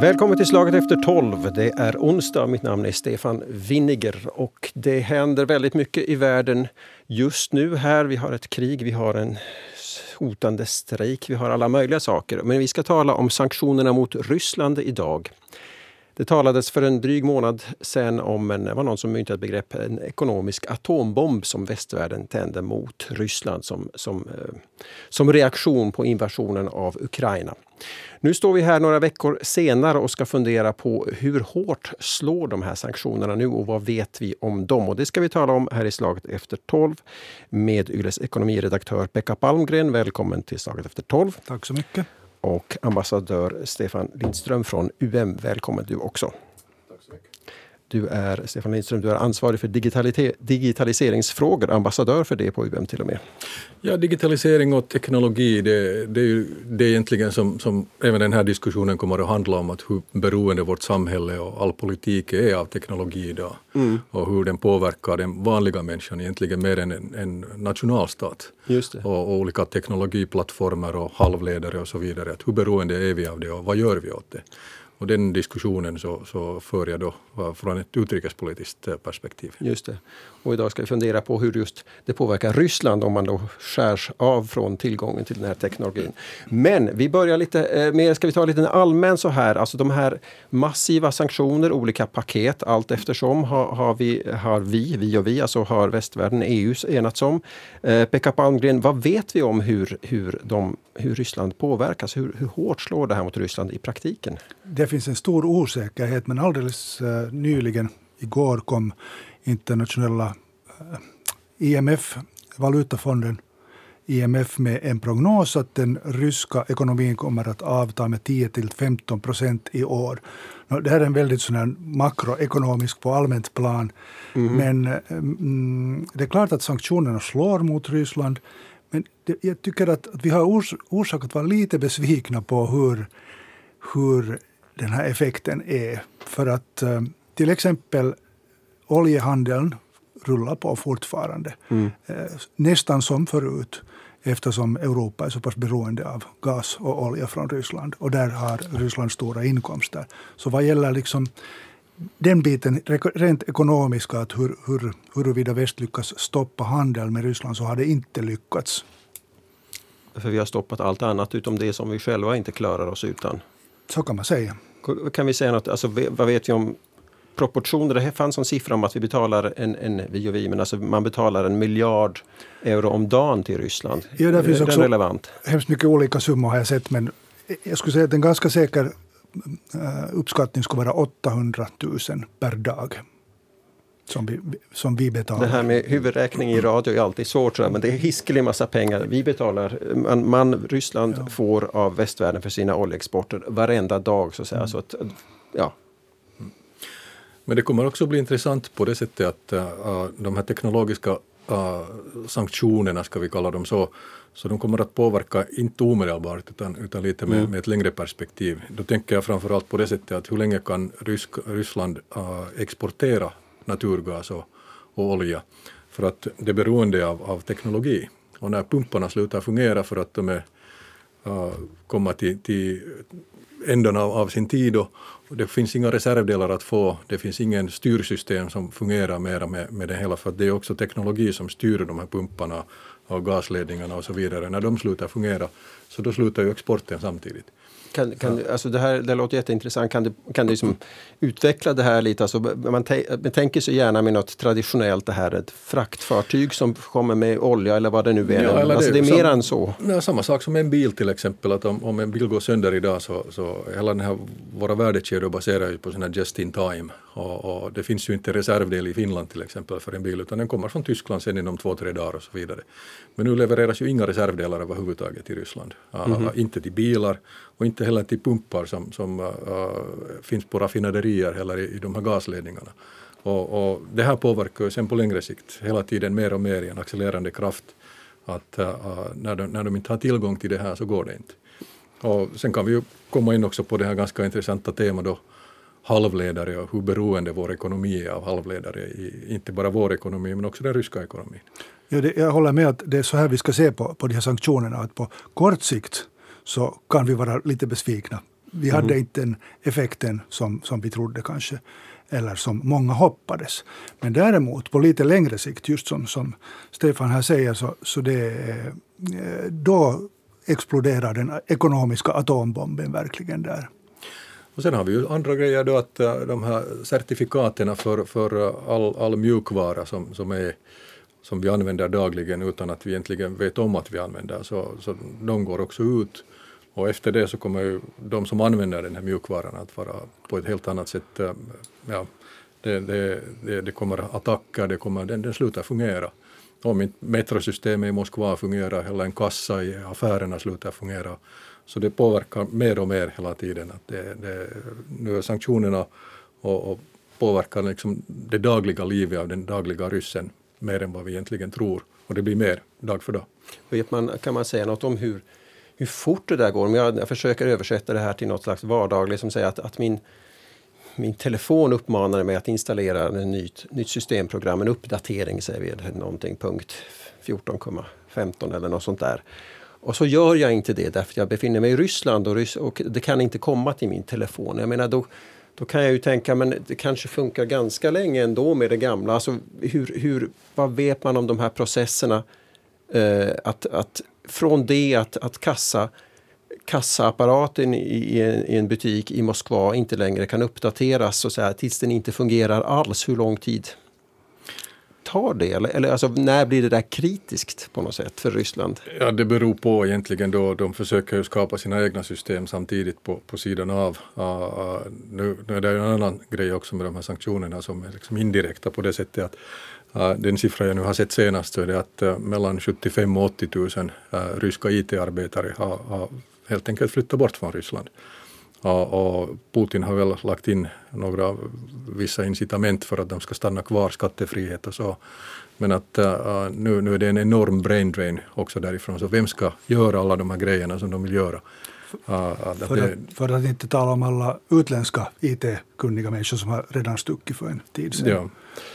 Välkommen till Slaget efter tolv. Det är onsdag. Mitt namn är Stefan Winniger och det händer väldigt mycket i världen just nu här. Vi har ett krig, vi har en hotande strejk, vi har alla möjliga saker. Men vi ska tala om sanktionerna mot Ryssland idag. Det talades för en dryg månad sedan om en, var någon som myntade ett begrepp, en ekonomisk atombomb som västvärlden tände mot Ryssland som, som, eh, som reaktion på invasionen av Ukraina. Nu står vi här några veckor senare och ska fundera på hur hårt slår de här sanktionerna nu och vad vet vi om dem? Och det ska vi tala om här i Slaget efter 12 med Yles ekonomiredaktör Pekka Palmgren. Välkommen till Slaget efter 12. Tack så mycket och ambassadör Stefan Lindström från UM. Välkommen du också. Du är, Stefan Lindström, du är ansvarig för digitaliseringsfrågor, ambassadör för det på UM till och med. Ja, digitalisering och teknologi, det, det är ju det är egentligen som, som även den här diskussionen kommer att handla om, att hur beroende vårt samhälle och all politik är av teknologi idag. Mm. Och hur den påverkar den vanliga människan egentligen mer än en, en nationalstat. Just och, och, olika teknologiplattformar och halvledare och så vidare. Att hur beroende är vi av det och vad gör vi åt det? Och den diskussionen så, så för jag då från ett utrikespolitiskt eh, perspektiv. Just det. Och idag ska vi fundera på hur just det påverkar Ryssland om man då skärs av från tillgången till den här teknologin. Men vi börjar lite eh, mer ska vi ta lite allmän så här, alltså de här massiva sanktioner, olika paket allt eftersom har, har, vi, har vi, vi och vi, alltså har västvärlden, EU enats om. Eh, Pekka Palmgren, vad vet vi om hur, hur, de, hur Ryssland påverkas? Hur, hur hårt slår det här mot Ryssland i praktiken? Det finns en stor osäkerhet men alldeles uh, nyligen, igår kom internationella IMF, valutafonden IMF med en prognos att den ryska ekonomin kommer att avta med 10 till 15 procent i år. Det här är en väldigt sån makroekonomisk på allmänt plan. Mm. Men mm, det är klart att sanktionerna slår mot Ryssland. Men det, jag tycker att, att vi har ors, orsak att vara lite besvikna på hur, hur den här effekten är. För att eh, till exempel oljehandeln rullar på fortfarande. Mm. Eh, nästan som förut eftersom Europa är så pass beroende av gas och olja från Ryssland. Och där har Ryssland stora inkomster. Så vad gäller liksom den biten, rent ekonomiska, att hur, hur, huruvida väst lyckas stoppa handel med Ryssland, så har det inte lyckats. För vi har stoppat allt annat utom det som vi själva inte klarar oss utan? Så kan man säga. Kan vi säga något, alltså, vad vet vi om proportioner? Det fanns en siffra om att vi betalar en, en vi och vi, men alltså man betalar en miljard euro om dagen till Ryssland. Ja, det finns också relevant? hemskt mycket olika summor har jag sett, men jag skulle säga att en ganska säker uppskattning skulle vara 800 000 per dag. Som vi, som vi betalar. Det här med huvudräkning i radio är alltid svårt, men det är hiskelig massa pengar. Vi betalar, man, man Ryssland ja. får av västvärlden för sina oljeexporter varenda dag. Så att säga. Mm. Så att, ja, men det kommer också bli intressant på det sättet att uh, de här teknologiska uh, sanktionerna, ska vi kalla dem så, så de kommer att påverka, inte omedelbart, utan, utan lite med, mm. med ett längre perspektiv. Då tänker jag framförallt på det sättet att hur länge kan Rysk, Ryssland uh, exportera naturgas och, och olja? För att det är beroende av, av teknologi. Och när pumparna slutar fungera för att de är, uh, kommer till, till änden av, av sin tid och, det finns inga reservdelar att få. Det finns ingen styrsystem som fungerar mera med, med det hela för det är också teknologi som styr de här pumparna och gasledningarna och så vidare. När de slutar fungera så då slutar ju exporten samtidigt. Kan, kan, alltså det, här, det låter jätteintressant. Kan du, kan du liksom utveckla det här lite? Alltså man, man tänker sig gärna med något traditionellt, det här ett fraktfartyg som kommer med olja eller vad det nu är. Ja, alltså det, det är mer än så. Ja, samma sak som en bil till exempel. Att om, om en bil går sönder idag så, så hela den här, våra värdekedjor baserar ju på just in time. Och, och, det finns ju inte reservdel i Finland till exempel för en bil utan den kommer från Tyskland sen inom två, tre dagar och så vidare. Men nu levereras ju inga reservdelar överhuvudtaget till Ryssland. Mm -hmm. uh, inte till bilar och inte heller till pumpar som, som uh, finns på raffinaderier eller i, i de här gasledningarna. Och, och, det här påverkar ju sen på längre sikt hela tiden mer och mer i en accelererande kraft. Att uh, när, de, när de inte har tillgång till det här så går det inte. Och sen kan vi ju komma in också på det här ganska intressanta temat då halvledare och hur beroende vår ekonomi är av halvledare, i, inte bara vår ekonomi men också den ryska ekonomin. Ja, det, jag håller med att det är så här vi ska se på, på de här sanktionerna, att på kort sikt så kan vi vara lite besvikna. Vi hade inte den effekten som, som vi trodde kanske, eller som många hoppades. Men däremot på lite längre sikt, just som, som Stefan här säger, så, så det, eh, då exploderar den ekonomiska atombomben verkligen där. Och sen har vi ju andra grejer då att eh, de här certifikaten för, för eh, all, all mjukvara som, som, är, som vi använder dagligen utan att vi egentligen vet om att vi använder, så, så de går också ut. Och efter det så kommer ju de som använder den här mjukvaran att vara på ett helt annat sätt, eh, ja, det, det, det, det, kommer attacker, det kommer, den, den slutar fungera. Om inte metrosystemet i Moskva fungerar eller en kassa i affärerna slutar fungera så det påverkar mer och mer hela tiden. Att det, det, nu är sanktionerna och, och påverkar liksom det dagliga livet av den dagliga ryssen mer än vad vi egentligen tror. Och det blir mer dag för dag. Vet man, kan man säga något om hur, hur fort det där går? Om jag, jag försöker översätta det här till något slags vardagligt som säger att, att min, min telefon uppmanade mig att installera ett nytt, nytt systemprogram, en uppdatering säger vi, någonting punkt 14,15 eller något sånt där. Och så gör jag inte det därför att jag befinner mig i Ryssland och, Ryss och det kan inte komma till min telefon. Jag menar då, då kan jag ju tänka men det kanske funkar ganska länge ändå med det gamla. Alltså hur, hur, vad vet man om de här processerna? Eh, att, att från det att, att kassa kassaapparaten i, i, en, i en butik i Moskva inte längre kan uppdateras så, så här, tills den inte fungerar alls. Hur lång tid tar det? Eller, eller alltså, när blir det där kritiskt på något sätt för Ryssland? Ja, det beror på egentligen då. De försöker ju skapa sina egna system samtidigt på, på sidan av. Uh, nu, nu är det en annan grej också med de här sanktionerna som är liksom indirekta på det sättet att Uh, den siffra jag nu har sett senast så är det att uh, mellan 75 och 80 000 uh, ryska IT-arbetare har, har, helt enkelt flyttat bort från Ryssland. Och, Putin har väl lagt in några vissa incitament för att de ska stanna kvar, skattefrihet och så. Men att uh, nu, nu är det en enorm brain drain också därifrån, så vem ska göra alla de här grejerna som de vill göra? Uh, för, det, att, för, att, inte tala om alla utländska IT-kunniga människor som har redan stuckit för en tid sedan. Ja.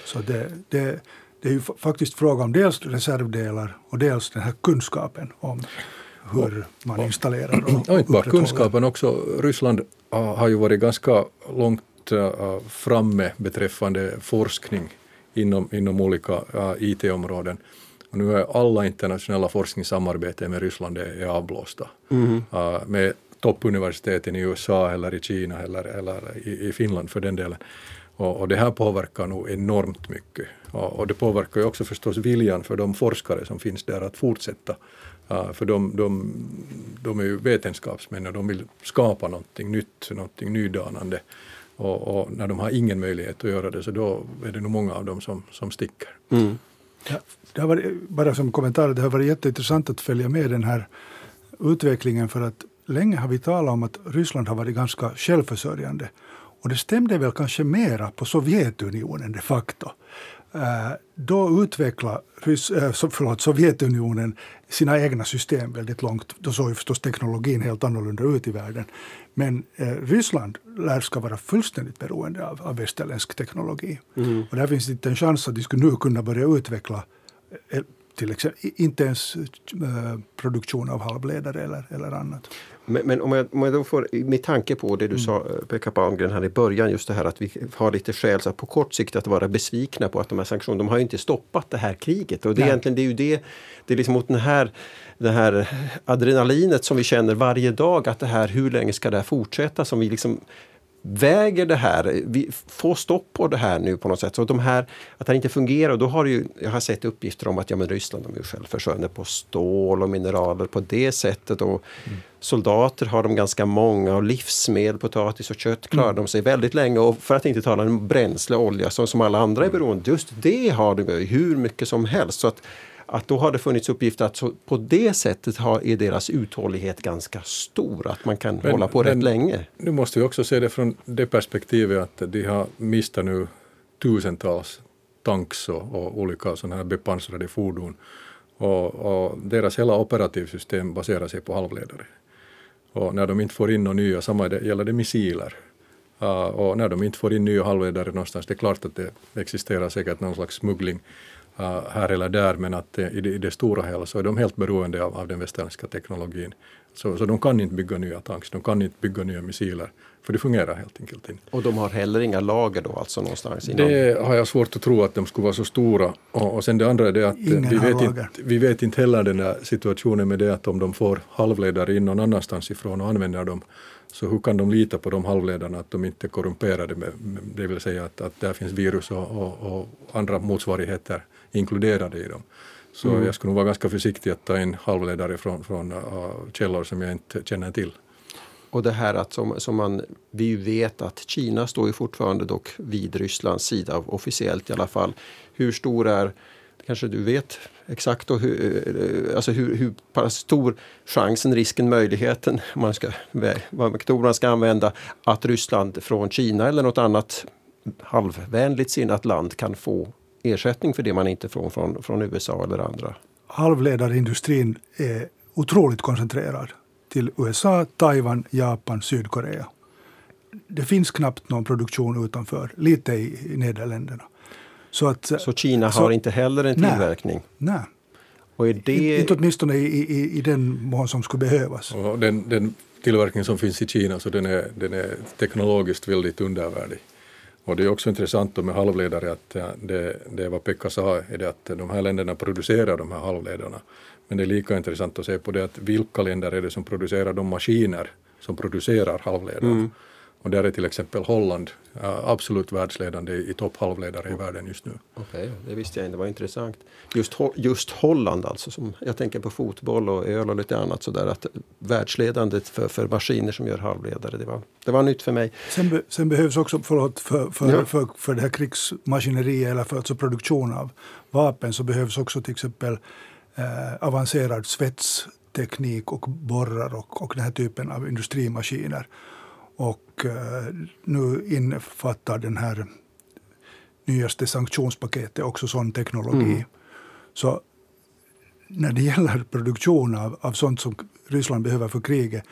Så det, det, det är ju faktiskt fråga om dels reservdelar och dels den här kunskapen om hur man installerar och, och inte bara kunskapen också. Ryssland har ju varit ganska långt uh, framme beträffande forskning inom, inom olika uh, IT-områden. Och nu är alla internationella forskningssamarbeten med Ryssland är avblåsta. Mm. Med toppuniversiteten i USA eller i Kina eller, eller i, i Finland för den delen. Och, och, det här påverkar nog enormt mycket. Och, och, det påverkar ju också förstås viljan för de forskare som finns där att fortsätta För de, de, de är ju vetenskapsmän och de vill skapa någonting nytt, någonting nydanande. Och, och, när de har ingen möjlighet att göra det så då är det nog många av dem som, som sticker. Mm. Ja, det har varit, bara som kommentar, det har varit jätteintressant att följa med den här utvecklingen för att länge har vi talat om att Ryssland har varit ganska självförsörjande. Och det stämde väl kanske mera på Sovjetunionen de facto. Eh, då utvecklade eh, förlåt, Sovjetunionen sina egna system väldigt långt. Då såg ju förstås teknologin helt annorlunda ut i världen. Men eh, Ryssland lär ska vara fullständigt beroende av, av västerländsk teknologi. Mm. Och där finns det inte en chans att de skulle nu kunna börja utveckla eh, till exempel, inte ens eh, produktion av halvledare eller, eller annat. Men, men, om, jag, om jag då får, med tanke på det du mm. sa eh, Pekka Palmgren här i början, just det här att vi har lite skäl så på kort sikt att vara besvikna på att de här sanktionerna, de har ju inte stoppat det här kriget. Och det, är egentligen, det är ju det, det är liksom mot den här, det här adrenalinet som vi känner varje dag, att det här, hur länge ska det här fortsätta? Som vi liksom väger det här, vi får stopp på det här nu på något sätt. Så de här, att det här inte fungerar, då har ju, jag har sett uppgifter om att ja, men Ryssland de är självförsörjande på stål och mineraler på det sättet. Och mm. Soldater har de ganska många och livsmedel, potatis och kött klarar mm. de sig väldigt länge. Och för att inte tala om bränsle, olja som, som alla andra är beroende, just det har de hur mycket som helst. Så att att då har det funnits uppgifter att på det sättet har, är deras uthållighet ganska stor, att man kan men, hålla på rätt länge. Nu måste vi också se det från det perspektivet att de har mistat nu tusentals tanks och, och olika sådana här bepansrade fordon. Och, och, deras hela operativsystem baserar sig på halvledare. Och när de inte får in några nya, samma gäller det missiler. Uh, och när de inte får in nya halvledare någonstans, det är klart att det existerar säkert någon slags smuggling här eller där men att i det, i det stora hela så är de helt beroende av, av den västerländska teknologin. Så, så de kan inte bygga nya tanks, de kan inte bygga nya missiler. För det fungerar helt enkelt inte. Och de har heller inga lager då alltså någonstans? Inom... Det har jag svårt att tro att de skulle vara så stora. Och, och sen det andra är det att vi vet, inte, vi vet inte heller den där situationen med det att om de får halvledare in någon annanstans ifrån och använder dem så hur kan de lita på de halvledarna att de inte är korrumperade, med, det vill säga att, att där finns virus och, och, och andra motsvarigheter inkluderade i dem. Så mm. jag skulle nog vara ganska försiktig att ta in halvledare från, från uh, källor som jag inte känner till. Och det här att som, som man, vi vet att Kina står ju fortfarande dock vid Rysslands sida, officiellt i alla fall. Hur stor är, kanske du vet exakt då, hur, alltså hur, hur pass stor chansen, risken, möjligheten, man ska, vad metoder man ska använda, att Ryssland från Kina eller något annat halvvänligt sinnat land kan få ersättning för det man inte får från, från USA eller andra? Halvledarindustrin är otroligt koncentrerad till USA, Taiwan, Japan, Sydkorea. Det finns knappt någon produktion utanför, lite i, i Nederländerna. Så, att, så Kina så, har inte heller en tillverkning? Nej. Och är det... Inte åtminstone i, i, i den mån som skulle behövas. Den, den tillverkning som finns i Kina så den är, den är teknologiskt väldigt undervärdig. Och det är också intressant med halvledare att eh, det, det vad Pekka sa är det att de här länderna producerar de här halvledarna. Men det är lika intressant att se på det att vilka länder är det som producerar de maskiner som producerar halvledare. Mm. Och där är till exempel Holland absolut världsledande i topphalvledare i världen just nu. Okej, okay, det visste jag inte, det var intressant. Just, just Holland alltså, som jag tänker på fotboll och öl och lite annat sådär, att världsledande för, för maskiner som gör halvledare, det var, det var nytt för mig. Sen, be, sen behövs också, förlåt, för, för, ja. för, för det här krigsmaskineriet eller för alltså produktion av vapen så behövs också till exempel eh, avancerad svetsteknik och borrar och, och den här typen av industrimaskiner. Och eh, nu innefattar den här nyaste sanktionspaketet också sån teknologi. Mm. Så när det gäller produktion av, av sånt som Ryssland behöver för kriget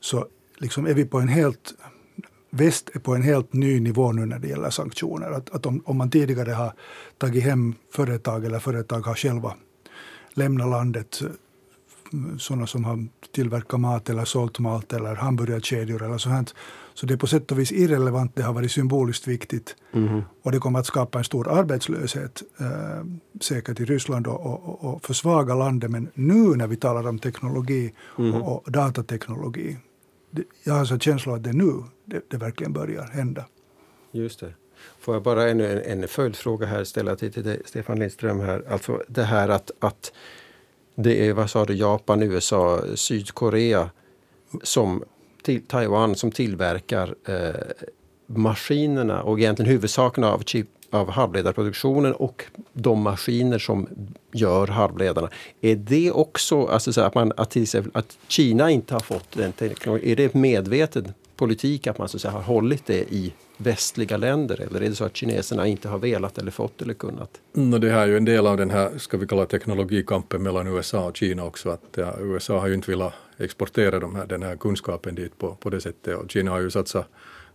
så liksom är vi på en helt väst är på en helt ny nivå nu när det gäller sanktioner. Att, att om, om, man tidigare har tagit hem företag eller företag har själva lämnat landet sådana som har tillverkat mat eller sålt mat eller hamburgerkedjor eller sånt. Så det är på sätt och vis irrelevant, det har varit symboliskt viktigt. Mm. Och det kommer att skapa en stor arbetslöshet, eh, säkert i Ryssland och, och, och försvaga landet. Men nu när vi talar om teknologi mm. och, och, datateknologi, det, jag har en känsla att det är nu det, det verkligen börjar hända. Just det. Får jag bara ännu en, en följdfråga här ställa till, till dig, Stefan Lindström här. Alltså det här att, att det är vad sa du, Japan, USA, Sydkorea som till Taiwan som tillverkar eh, maskinerna och egentligen huvudsaken av, chip, av halvledarproduktionen och de maskiner som gör halvledarna. Är det också, alltså så att, man, att, att Kina inte har fått den teknologin, är det medveten politik att man så att säga, har hållit det i västliga länder? Eller är det så att kineserna inte har velat eller fått eller kunnat? Mm, det här är ju en del av den här, ska vi kalla teknologikampen mellan USA och Kina också. Att ja, USA har ju inte velat exportera de här, den här kunskapen dit på, på det sättet och Kina har ju satsat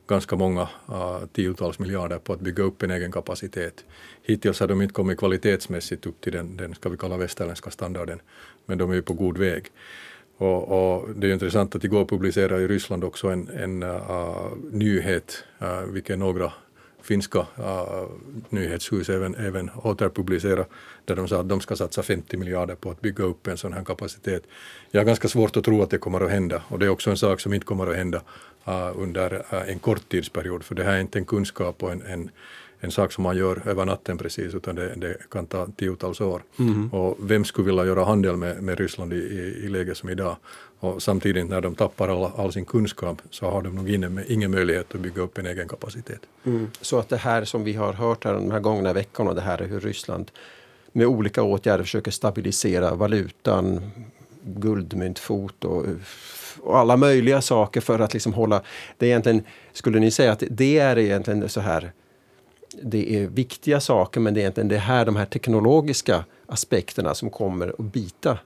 ganska många uh, tiotals miljarder på att bygga upp en egen kapacitet. Hittills har de inte kommit kvalitetsmässigt upp till den, den ska vi kalla västerländska standarden, men de är ju på god väg. Och, och, det är intressant att igår publicerade i Ryssland också en, en uh, nyhet, eh, uh, vilken några finska uh, nyhetshus även, även återpublicerade, där de sa att de ska satsa 50 miljarder på att bygga upp en sån här kapacitet. Jag har ganska svårt att tro att det kommer att hända och det är också en sak som inte kommer att hända uh, under uh, en kort tidsperiod, för det här är inte en kunskap och en, en en sak som man gör över natten precis, utan det, det kan ta tiotals år. Mm. Och vem skulle vilja göra handel med, med Ryssland i, i, i läge som idag? Och samtidigt när de tappar all, all sin kunskap så har de nog ingen, ingen möjlighet att bygga upp en egen kapacitet. Mm. Så att det här som vi har hört här de här gångna veckorna, det här är hur Ryssland med olika åtgärder försöker stabilisera valutan, guldmyntfot och, och alla möjliga saker för att liksom hålla... Det är egentligen, skulle ni säga att det är egentligen så här det är viktiga saker men det är egentligen det här, de här teknologiska aspekterna som kommer att bita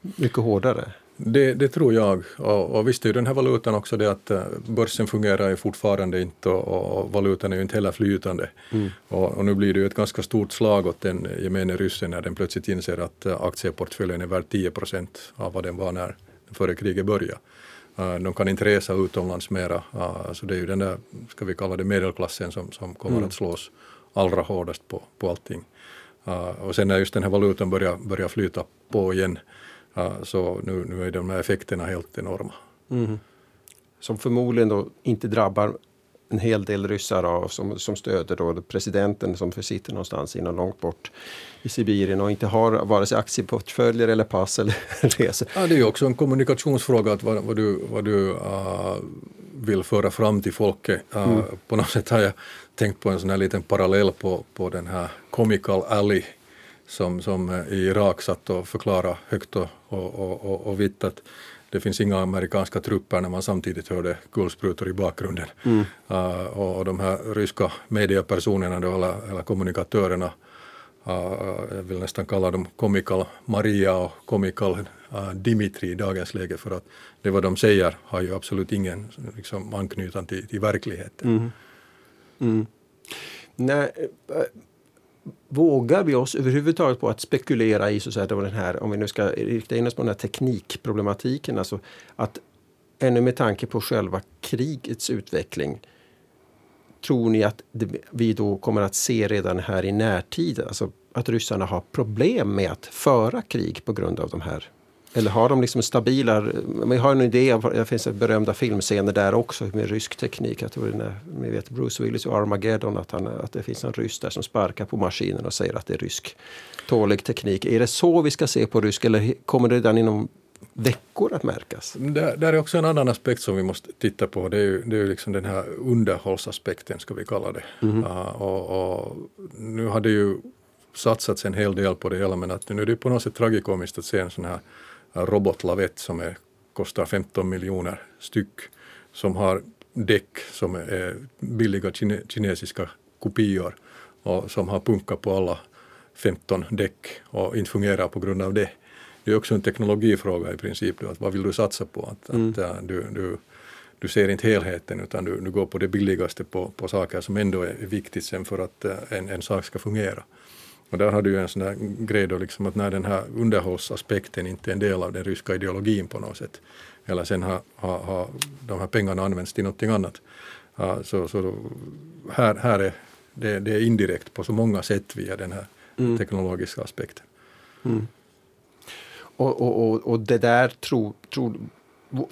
mycket hårdare. Det, det, tror jag. Och, och visst är ju den här valutan också det att eh, börsen fungerar ju fortfarande inte och, och valutan är ju inte heller flytande. Mm. Och, och, nu blir det ju ett ganska stort slag åt den gemene ryssen när den plötsligt inser att eh, aktieportföljen är värd 10 procent av vad den var när före kriget började. Uh, de kan inte resa utomlands mera, så det är ju den där, ska vi kalla det medelklassen som, som kommer mm. att slås allra hårdast på, på allting. Och sen när just den här valutan börjar, börjar flyta på igen, så nu, nu är de här effekterna helt enorma. Mm. Som förmodligen då inte drabbar en hel del ryssar av, som, som stöder då presidenten som sitter någonstans inom långt bort i Sibirien och inte har vare sig aktieportföljer eller pass eller resor. Ja, det är ju också en kommunikationsfråga att vad, vad du, vad du uh, vill föra fram till folket. Uh, mm. På något sätt har jag tänkt på en sån här liten parallell på, på den här Comical Alley som, som i Irak satt och förklarade högt och, och, och, och vitt att det finns inga amerikanska trupper när man samtidigt hörde kulsprutor i bakgrunden. Mm. Uh, och, de här ryska mediepersonerna då, eller, eller kommunikatörerna, uh, jag vill nästan kalla dem Comical Maria och Comical uh, Dimitri i dagens läge för att det vad de säger har ju absolut ingen liksom, anknytan till, till verkligheten. Mm. Mm. Nej, vågar vi oss överhuvudtaget på att spekulera i så att säga, den här, om vi nu ska rikta in oss på den här teknikproblematiken, alltså att ännu med tanke på själva krigets utveckling, tror ni att vi då kommer att se redan här i närtid, alltså att ryssarna har problem med att föra krig på grund av de här eller har de liksom stabila... Vi har en idé, det finns berömda filmscener där också med rysk teknik. Jag tror när, ni vet Bruce Willis och Armageddon att, han, att det finns en ryss där som sparkar på maskinen och säger att det är rysk tålig teknik. Är det så vi ska se på rysk eller kommer det redan inom veckor att märkas? Där, där är också en annan aspekt som vi måste titta på. Det är ju, det är liksom den här underhållsaspekten, ska vi kalla det. Mm. Uh, och, och, nu har det ju satsats en hel del på det hela men att nu är det på något sätt tragikomiskt att se en sån här robotlavett som är, kostar 15 miljoner styck som har däck som är billiga kine, kinesiska kopior och som har punkat på alla 15 däck och inte fungerar på grund av det. Det är också en teknologifråga i princip, då, att vad vill du satsa på? Att, mm. att äh, du, du, du ser inte helheten utan du, du går på det billigaste på, på saker som ändå är viktigt sen för att äh, en, en sak ska fungera. Och där har du ju en sån där grej då liksom att när den här underhållsaspekten inte är en del av den ryska ideologin på något sätt, eller sen har, har, har de här pengarna använts till någonting annat, uh, så, så då, här, här är det, det, är indirekt på så många sätt via den här mm. teknologiska aspekten. Mm. Och, och, och, och, det där tror, tror,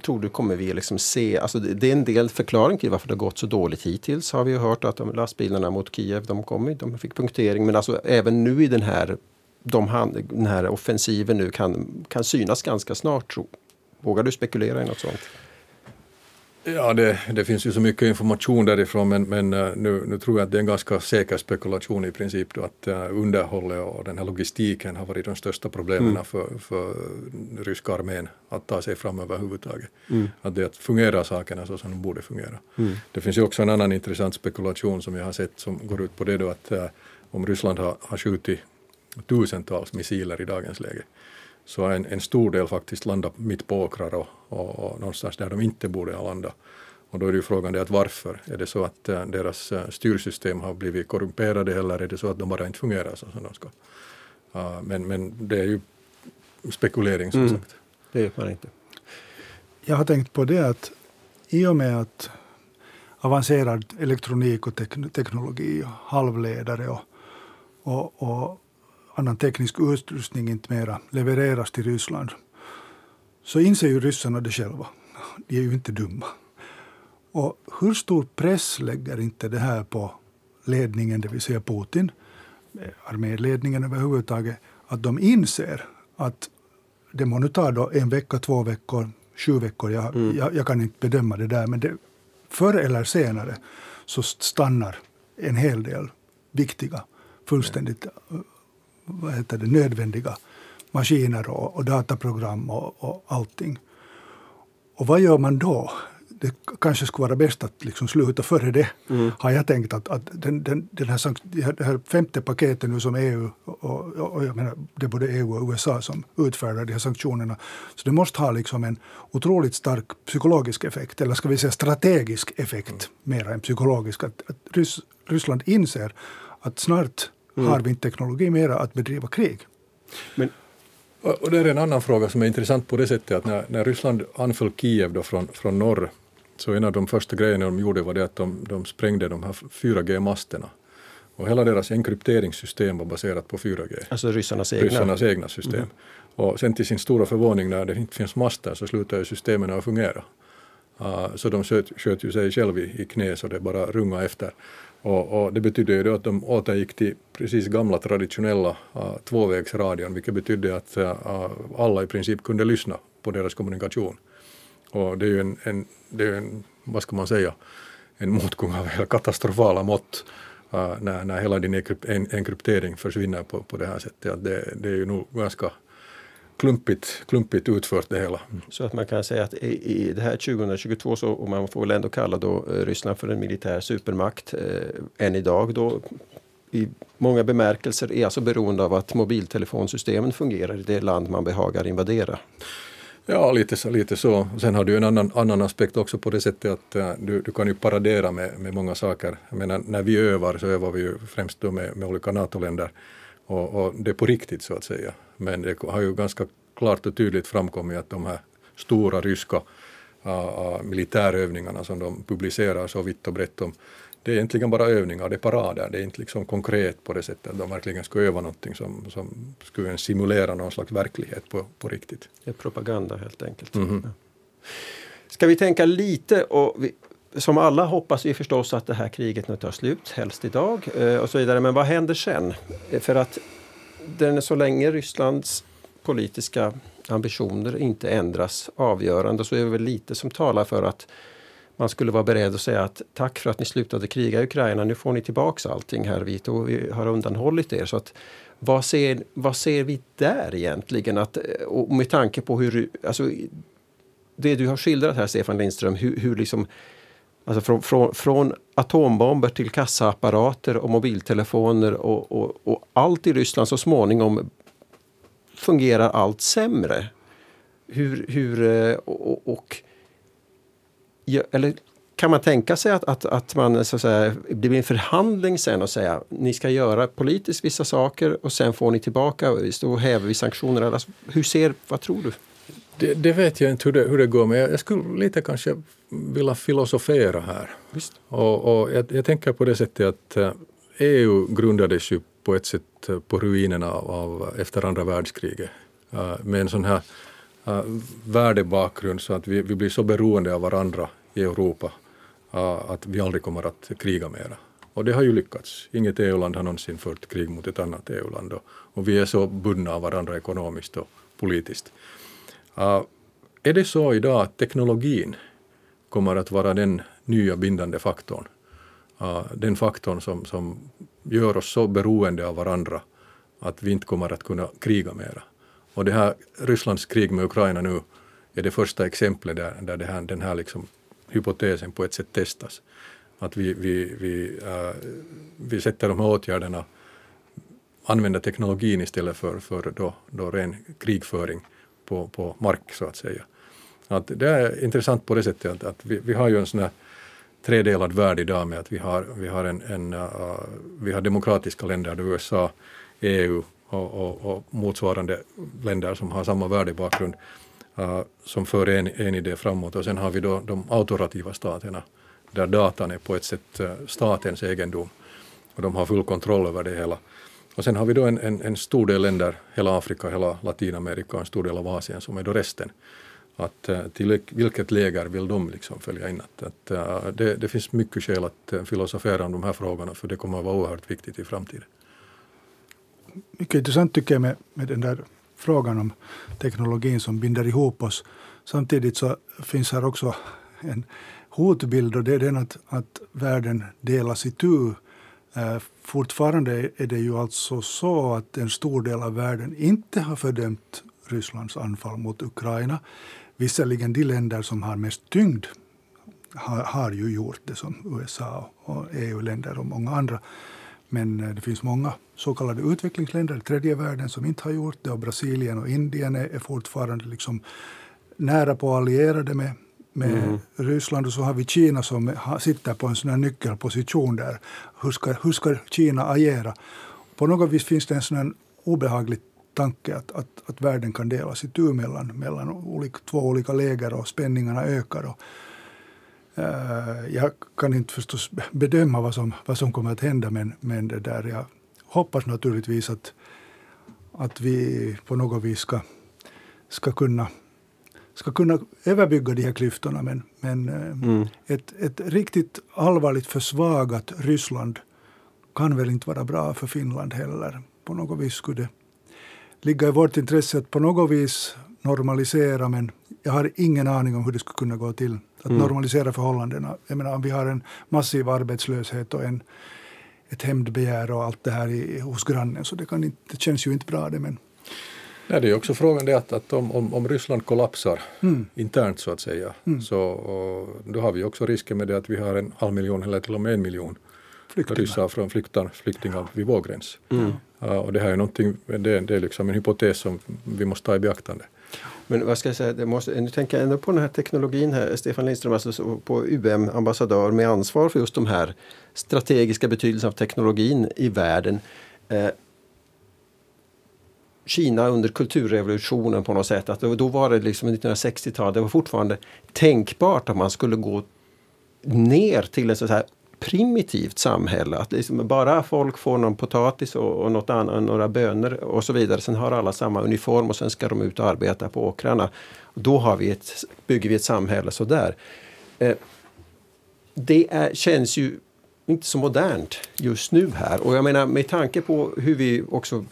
tror du kommer vi liksom se, alltså det är en del förklaring till varför det har gått så dåligt hittills har vi ju hört att de lastbilarna mot Kiev, de kom, de fick punktering men alltså även nu i den här, de, den här offensiven nu kan, kan synas ganska snart. Tro. Vågar du spekulera i något sånt? Ja, det, det, finns ju så mycket information därifrån men, men eh, nu, nu, tror jag att det är en ganska säker spekulation i princip då att uh, underhållet och den här logistiken har varit de största problemen mm. för, för ryska armén att ta sig fram överhuvudtaget. Mm. Att det att fungera sakerna så som de borde fungera. Mm. Det finns ju också en annan intressant spekulation som jag har sett som går ut på det då att uh, om Ryssland har, har skjutit tusentals missiler i dagens läge så en, en stor del faktiskt landar mitt på åkrar och, och, och någonstans där de inte borde ha landat. Och då är det ju frågan det att varför? Är det så att äh, deras äh, styrsystem har blivit korrumperade eller är det så att de bara inte fungerar så som de ska? Uh, men, men det är ju spekulering som mm. sagt. Det vet man inte. Jag har tänkt på det att i och med att avancerad elektronik och tek teknologi och halvledare och, och, och annan teknisk utrustning inte mera levereras till Ryssland så inser ju ryssarna det själva. De är ju inte dumma. Och hur stor press lägger inte det här på ledningen, det vill säga Putin, arméledningen överhuvudtaget, att de inser att det må nu ta då en vecka, två veckor, sju veckor, jag, mm. jag, jag, kan inte bedöma det där, men det, förr eller senare så stannar en hel del viktiga, fullständigt vad heter det, nödvändiga maskiner och, och dataprogram och, och allting. Och vad gör man då? Det kanske skulle vara bäst att liksom sluta före det, mm. har jag tänkt. att, att den, den, den här, det här femte paketet nu som EU, och, och jag menar, det är både EU och USA som utfärdar de här sanktionerna, så det måste ha liksom en otroligt stark psykologisk effekt, eller ska vi säga strategisk effekt, mm. mer än psykologisk. Att, att Rys, Ryssland inser att snart mm. har vi inte teknologi mera att bedriva krig. Men Och det är en annan fråga som är intressant på det sättet att när, när Ryssland anföll Kiev då från, från norr så en av de första grejerna de gjorde var det att de, de sprängde de här 4G-masterna. Och hela deras enkrypteringssystem var baserat på 4G. Alltså ryssarnas egna? Ryssarnas egna system. Mm. Och sen till sin stora förvåning när det inte finns master så slutar ju systemen att fungera. Uh, så de sköt, sköt ju sig själva i, i knä så det bara rungade efter. Och, och, det betydde ju då att de återgick till precis gamla traditionella uh, tvåvägsradion vilket betydde att uh, alla i princip kunde lyssna på deras kommunikation. Och det är ju en, en, det är en vad ska man säga, en motgång av katastrofala mått uh, när, när hela din enkryptering försvinner på, på det här sättet. Att det, det är ju nog ganska klumpigt, klumpigt utfört det hela. Så att man kan säga att i, i det här 2022 så, och man får väl ändå kalla då eh, Ryssland för en militär supermakt eh, än idag då i många bemärkelser är alltså beroende av att mobiltelefonsystemen fungerar i det land man behagar invadera. Ja, lite så. Lite så. Sen har du en annan, annan aspekt också på det sättet att uh, du, du kan ju paradera med, med många saker. Jag menar, när vi övar så övar vi ju främst då med, med olika NATO-länder och, och, det är på riktigt så att säga. Men det har ju ganska klart och tydligt framkommit att de här stora ryska uh, militärövningarna som de publicerar så vitt och brett om, det är egentligen bara övningar, det är parader, det är inte liksom konkret på det sättet att de verkligen ska öva någonting som, som skulle simulera någon slags verklighet på, på riktigt. Det är propaganda helt enkelt. Mm -hmm. Ska vi tänka lite och vi, som alla hoppas vi förstås att det här kriget nu tar slut, helst idag eh, och så vidare. Men vad händer sen? Eh, för att den, så länge Rysslands politiska ambitioner inte ändras avgörande så är det väl lite som talar för att man skulle vara beredd att säga att tack för att ni slutade kriga i Ukraina, nu får ni tillbaks allting här vi har undanhållit er. Så att, vad, ser, vad ser vi där egentligen? Att, eh, och med tanke på hur, alltså, det du har skildrat här Stefan Lindström, hur, hur liksom Alltså från, från, från, atombomber till kassaapparater och mobiltelefoner och, och, och, allt i Ryssland så småningom fungerar allt sämre. Hur, hur eh, och, och eller kan man tänka sig att, att, att man så att säga, det blir en förhandling sen och säga ni ska göra politiskt vissa saker och sen får ni tillbaka, och häver vi sanktioner. Alltså, hur ser, vad tror du? Det, det, vet jag inte hur det, hur det går, men jag, jag skulle lite kanske vilja filosofera här. Visst. Och, och jag, jag, tänker på det sättet att EU eh, e grundades ju på ett sätt eh, på ruinerna av, efter andra världskriget uh, med en sån här värdebakgrund så att vi, vi blir så beroende av varandra i Europa att vi aldrig kommer att kriga mera. Och det har ju lyckats. Inget EU-land har någonsin fört krig mot ett annat EU-land och, och vi är så bundna av varandra ekonomiskt och politiskt. Uh, är det så idag att teknologin kommer att vara den nya bindande faktorn? Uh, den faktorn som, som gör oss så beroende av varandra att vi inte kommer att kunna kriga mera. Och det här Rysslands krig med Ukraina nu är det första exemplet där, där det här, den här liksom hypotesen på ett sätt testas. Att vi, vi, vi, äh, vi sätter de här åtgärderna, använder teknologin istället för, för då, då ren krigföring på, på mark så att säga. Att det är intressant på det sättet att, att vi, vi har ju en sån här tredelad värld idag med att vi har, vi har, en, en uh, vi har demokratiska länder, USA, EU och, och, och, motsvarande länder som har samma värdebakgrund uh, äh, som för en, en idé framåt och sen har vi då de autorativa staterna där datan är på ett sätt uh, statens egendom och de har full kontroll över det hela. Och sen har vi då en, en, en stor del länder, hela Afrika, hela Latinamerika och en stor del av Asien som är då resten. Att eh, till vilket läger vill de liksom följa in? Att, att eh, det, det, finns mycket skäl att eh, filosofera om de här frågorna för det kommer att vara oerhört viktigt i framtiden. Mycket intressant tycker jag med, med den där frågan om teknologin som binder ihop oss. Samtidigt så finns här också en hotbild och det är den att, att världen delas i Eh, fortfarande är det ju alltså så att en stor del av världen inte har fördömt Rysslands anfall mot Ukraina. Visserligen de länder som har mest tyngd har, har ju gjort det, som USA och EU-länder och många andra. Men eh, det finns många så kallade utvecklingsländer, tredje världen, som inte har gjort det. Och Brasilien och Indien är, är fortfarande liksom nära på allierade med, med mm. Ryssland och så har vi Kina som sitter på en sån nyckelposition där. Hur ska, hur ska Kina agera? På något vis finns det en sån obehaglig tanke att, att, att världen kan delas itu mellan, mellan olika, två olika läger och spänningarna ökar. Och, uh, jag kan inte förstås bedöma vad som, vad som kommer att hända men, men det där, jag hoppas naturligtvis att, att vi på något vis ska, ska kunna ska kunna överbygga de här klyftorna. Men, men eh, mm. ett, ett riktigt allvarligt försvagat Ryssland kan väl inte vara bra för Finland heller. På något vis skulle det ligga i vårt intresse att på något vis normalisera, men jag har ingen aning om hur det skulle kunna gå till. Att mm. normalisera förhållandena. Jag menar, om vi har en massiv arbetslöshet och en, ett hämndbegär och allt det här i, hos grannen, så det, kan inte, det känns ju inte bra det. Men, Nej, det är också frågan det att, att om, om, om Ryssland kollapsar mm. internt så att säga, mm. så då har vi också risken med det att vi har en halv miljon eller till och med en miljon flyktingar. ryssar från flyktar, flyktingar vid vår gräns. Mm. Uh, och det här är någonting, det, det är liksom en hypotes som vi måste ta i beaktande. Men vad ska jag säga, det måste, nu tänker jag ändå på den här teknologin här, Stefan Lindström, alltså på UM, ambassadör med ansvar för just de här strategiska betydelsen av teknologin i världen. Eh, Kina under kulturrevolutionen på något sätt. Att då var det liksom 1960-talet, det var fortfarande tänkbart att man skulle gå ner till ett så här primitivt samhälle. Att liksom bara folk får någon potatis och, och något annat, några bönor och så vidare. Sen har alla samma uniform och sen ska de ut och arbeta på åkrarna. Då har vi ett, bygger vi ett samhälle sådär. Eh, det är, känns ju inte så modernt just nu här. Och jag menar med tanke på hur vi också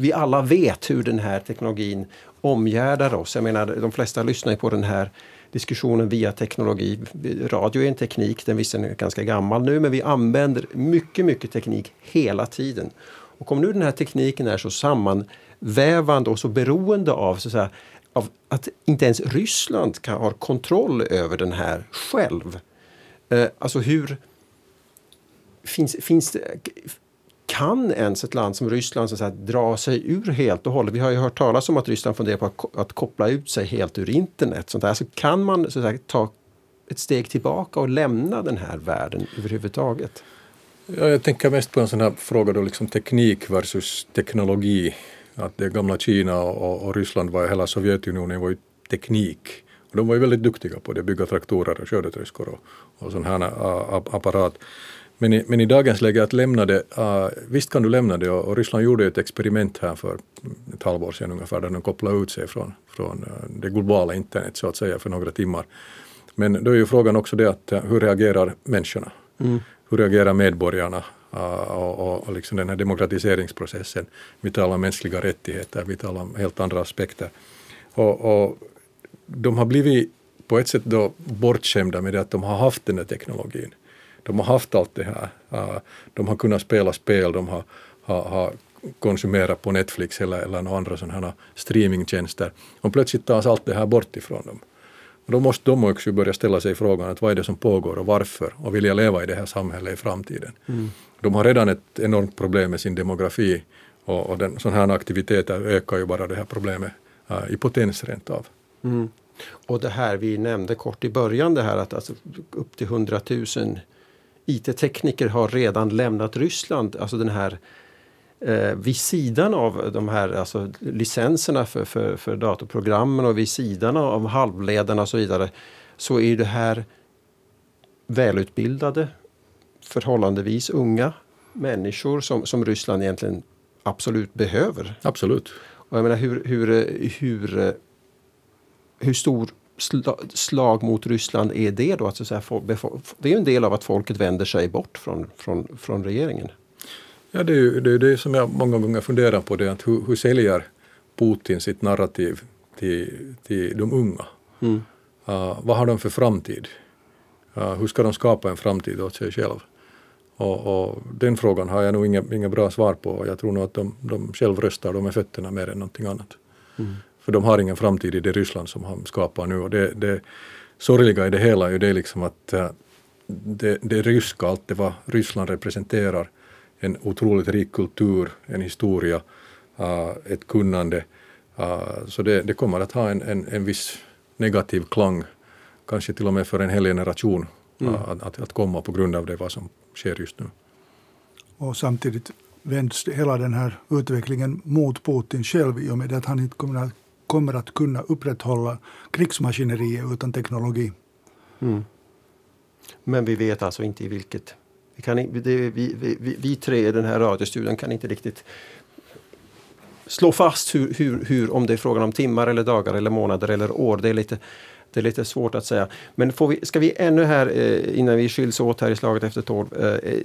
vi alla vet hur den här teknologin omgärdar oss. Jag menar, de flesta lyssnar på den här diskussionen via teknologi. Radio är en teknik, den visserligen är ganska gammal nu, men vi använder mycket, mycket teknik hela tiden. Och om nu den här tekniken är så sammanvävande och så beroende av, så att, säga, av att inte ens Ryssland kan ha kontroll över den här själv. Eh, alltså hur... Finns, finns det, kan ens ett land som Ryssland så att säga, dra sig ur helt och hållet? Vi har ju hört talas om att Ryssland funderar på att, koppla ut sig helt ur internet. Sånt där. Så kan man så att säga, ta ett steg tillbaka och lämna den här världen överhuvudtaget? Ja, jag tänker mest på en sån här fråga då, liksom teknik versus teknologi. Att det gamla Kina och, och Ryssland var, hela Sovjetunionen var ju teknik. Och de var ju väldigt duktiga på det, bygga traktorer och skördetröskor och, och sån här apparat. Men i, men i dagens läge att lämna det, uh, visst kan du lämna det och, och, Ryssland gjorde ett experiment här för ett halvår sedan ungefär där de kopplade ut sig från, från uh, det globala internet så att säga för några timmar. Men då är ju frågan också det att uh, hur reagerar människorna? Mm. Hur reagerar medborgarna och, och, och liksom den här demokratiseringsprocessen? Vi talar om mänskliga rättigheter, vi talar om helt andra aspekter. Och, och de har blivit på ett sätt då bortskämda med det att de har haft den här teknologin de har haft allt det här. De har kunnat spela spel, de har, har, har konsumerat på Netflix eller, eller några andra sådana streamingtjänster. Och plötsligt tas allt det här bort ifrån dem. Och då måste de också börja ställa sig frågan att vad är det som pågår och varför och vill jag leva i det här samhället i framtiden. Mm. De har redan ett enormt problem med sin demografi och, och den, sådana här aktiviteter ökar ju bara det här problemet uh, i potens rent av. Mm. Och det här vi nämnde kort i början det här att alltså upp till 100 000 IT-tekniker har redan lämnat Ryssland. Alltså den här eh, vid sidan av de här alltså, licenserna för, för, för datorprogrammen och vid sidan av halvledarna och så vidare så är det här välutbildade, förhållandevis unga människor som, som Ryssland egentligen absolut behöver. Absolut. Och jag menar hur, hur, hur, hur stor slag mot Ryssland är det då? Att så säga, det är en del av att folket vänder sig bort från, från, från regeringen. Ja, det är ju det, är det som jag många gånger funderar på. Det, att hur, hur säljer Putin sitt narrativ till, till de unga? Mm. Uh, vad har de för framtid? Uh, hur ska de skapa en framtid åt sig själv? Och, och, den frågan har jag nog inga, inga bra svar på. Jag tror nog att de, de själv röstar de med fötterna mer än någonting annat. Mm. För de har ingen framtid i det Ryssland som han skapar nu. Och det, det sorgliga i det hela är ju det liksom att äh, det, det ryska, allt det vad Ryssland representerar, en otroligt rik kultur, en historia, äh, ett kunnande. Äh, så det, det kommer att ha en, en, en viss negativ klang, kanske till och med för en hel generation mm. att, att, att komma på grund av det vad som sker just nu. Och samtidigt vänds hela den här utvecklingen mot Putin själv i och med att han inte kommer att, kommer att kunna upprätthålla krigsmaskineriet utan teknologi. Mm. Men vi vet alltså inte i vilket... Vi, kan, det, vi, vi, vi, tre i den här radiostudion kan inte riktigt slå fast hur, hur, hur, om det är frågan om timmar eller dagar eller månader eller år. Det är lite, det är lite svårt att säga. Men får vi, ska vi ännu här, eh, innan vi skiljs åt här i slaget efter tolv, eh, eh,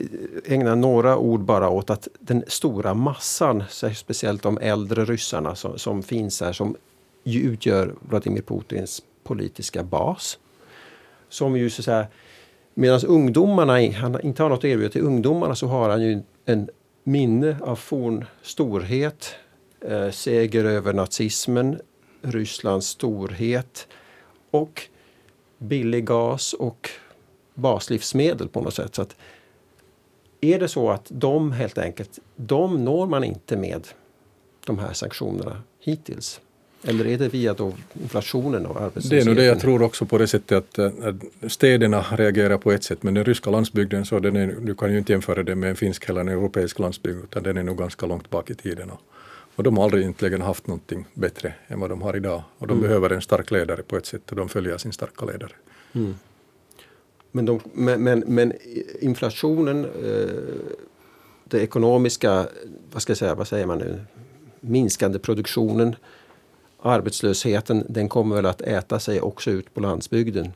ägna några ord bara åt att den stora massan, speciellt de äldre ryssarna som, som finns här, som ju utgör Vladimir Putins politiska bas. Som ju så att säga, medan ungdomarna han inte har något att erbjuda till ungdomarna så har han ju en minne av forn storhet, eh, seger över nazismen, Rysslands storhet och billig gas och baslivsmedel på något sätt. Så att är det så att de helt enkelt, de når man inte med de här sanktionerna hittills? Eller är det via då inflationen och arbetslösheten? Det är nog det jag tror också på det sättet att, att städerna reagerar på ett sätt men den ryska landsbygden så den är, du kan ju inte jämföra det med en finsk eller en europeisk landsbygd utan den är nog ganska långt bak i tiden. Och, och de har aldrig egentligen haft någonting bättre än vad de har idag. Och de mm. behöver en stark ledare på ett sätt och de följer sin starka ledare. Mm. Men, de, men, men, men, inflationen, eh, det ekonomiska, vad ska jag säga, vad säger man nu, minskande produktionen, arbetslösheten, den kommer väl att äta sig också ut på landsbygden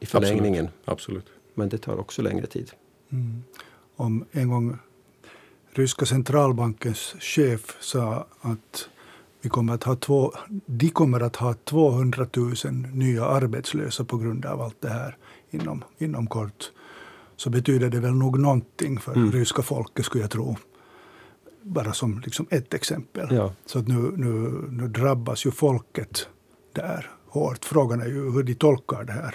i förlängningen. Absolut. Absolut. Men det tar också längre tid. Mm. Om en gång ryska centralbankens chef sa att vi kommer att ha två, de kommer att ha 200 000 nya arbetslösa på grund av allt det här inom, inom kort. Så betyder det väl nog någonting för mm. ryska folket skulle jag tro. Bara som liksom ett exempel. Ja. Så att nu, nu, nu drabbas ju folket där hårt. Frågan är ju hur de tolkar det här.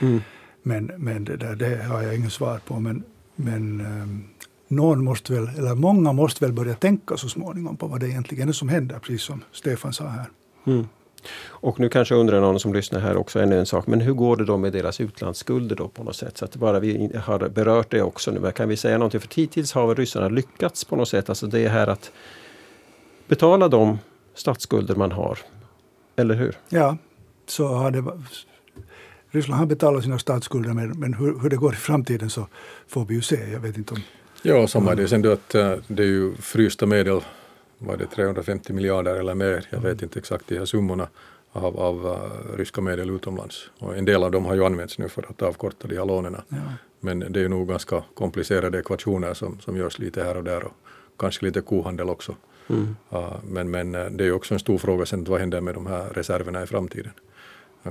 Mm. Men, men det, där, det har jag inget svar på. Men, men um, någon måste väl, eller många måste väl börja tänka så småningom på vad det egentligen är som händer, precis som Stefan sa här. Mm. Och nu kanske undrar någon som lyssnar här också ännu en sak, men hur går det då med deras utlandsskulder då på något sätt? Så att bara vi har berört det också nu, kan vi säga någonting? För hittills har ryssarna lyckats på något sätt, alltså det här att betala de statsskulder man har. Eller hur? Ja, så har det Ryssland har betalat sina statsskulder men, men hur, hur, det går i framtiden så får vi ju se. Jag vet inte om Ja, samma är det. Sen då att eh, det är ju frysta medel, var det 350 miljarder eller mer, jag vet inte exakt de här summorna, av, av uh, ryska medel utomlands. Och en del av dem har ju använts nu för att avkorta de här lånen. Ja. Men det är ju nog ganska komplicerade ekvationer som, som görs lite här och där och kanske lite kohandel också. Mm. Uh, men, men det är ju också en stor fråga sen vad händer med de här reserverna i framtiden.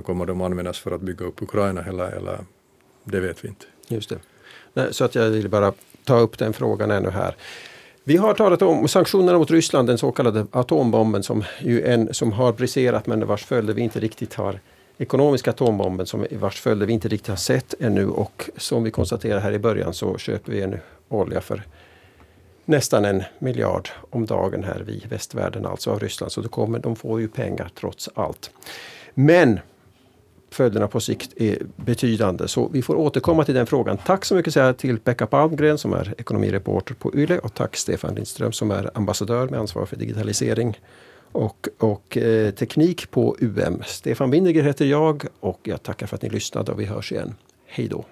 Kommer de användas för att bygga upp Ukraina eller, eller det vet vi inte. Just det. Nej, så att jag vill bara ta upp den frågan ännu här. Vi har talat om sanktionerna mot Ryssland, den så kallade atombomben som, ju en, som har briserat men vars följder vi inte riktigt har ekonomiska atombomben som vars följder vi inte riktigt har sett ännu och som vi konstaterade här i början så köper vi nu olja för nästan en miljard om dagen här i västvärlden, alltså av Ryssland. Så då kommer, de får ju pengar trots allt. Men följderna på sikt är betydande. Så vi får återkomma till den frågan. Tack så mycket säga till Pekka Palmgren som är ekonomireporter på YLE och tack Stefan Lindström som är ambassadör med ansvar för digitalisering och, och eh, teknik på UM. Stefan Windiger heter jag och jag tackar för att ni lyssnade och vi hörs igen. Hej då!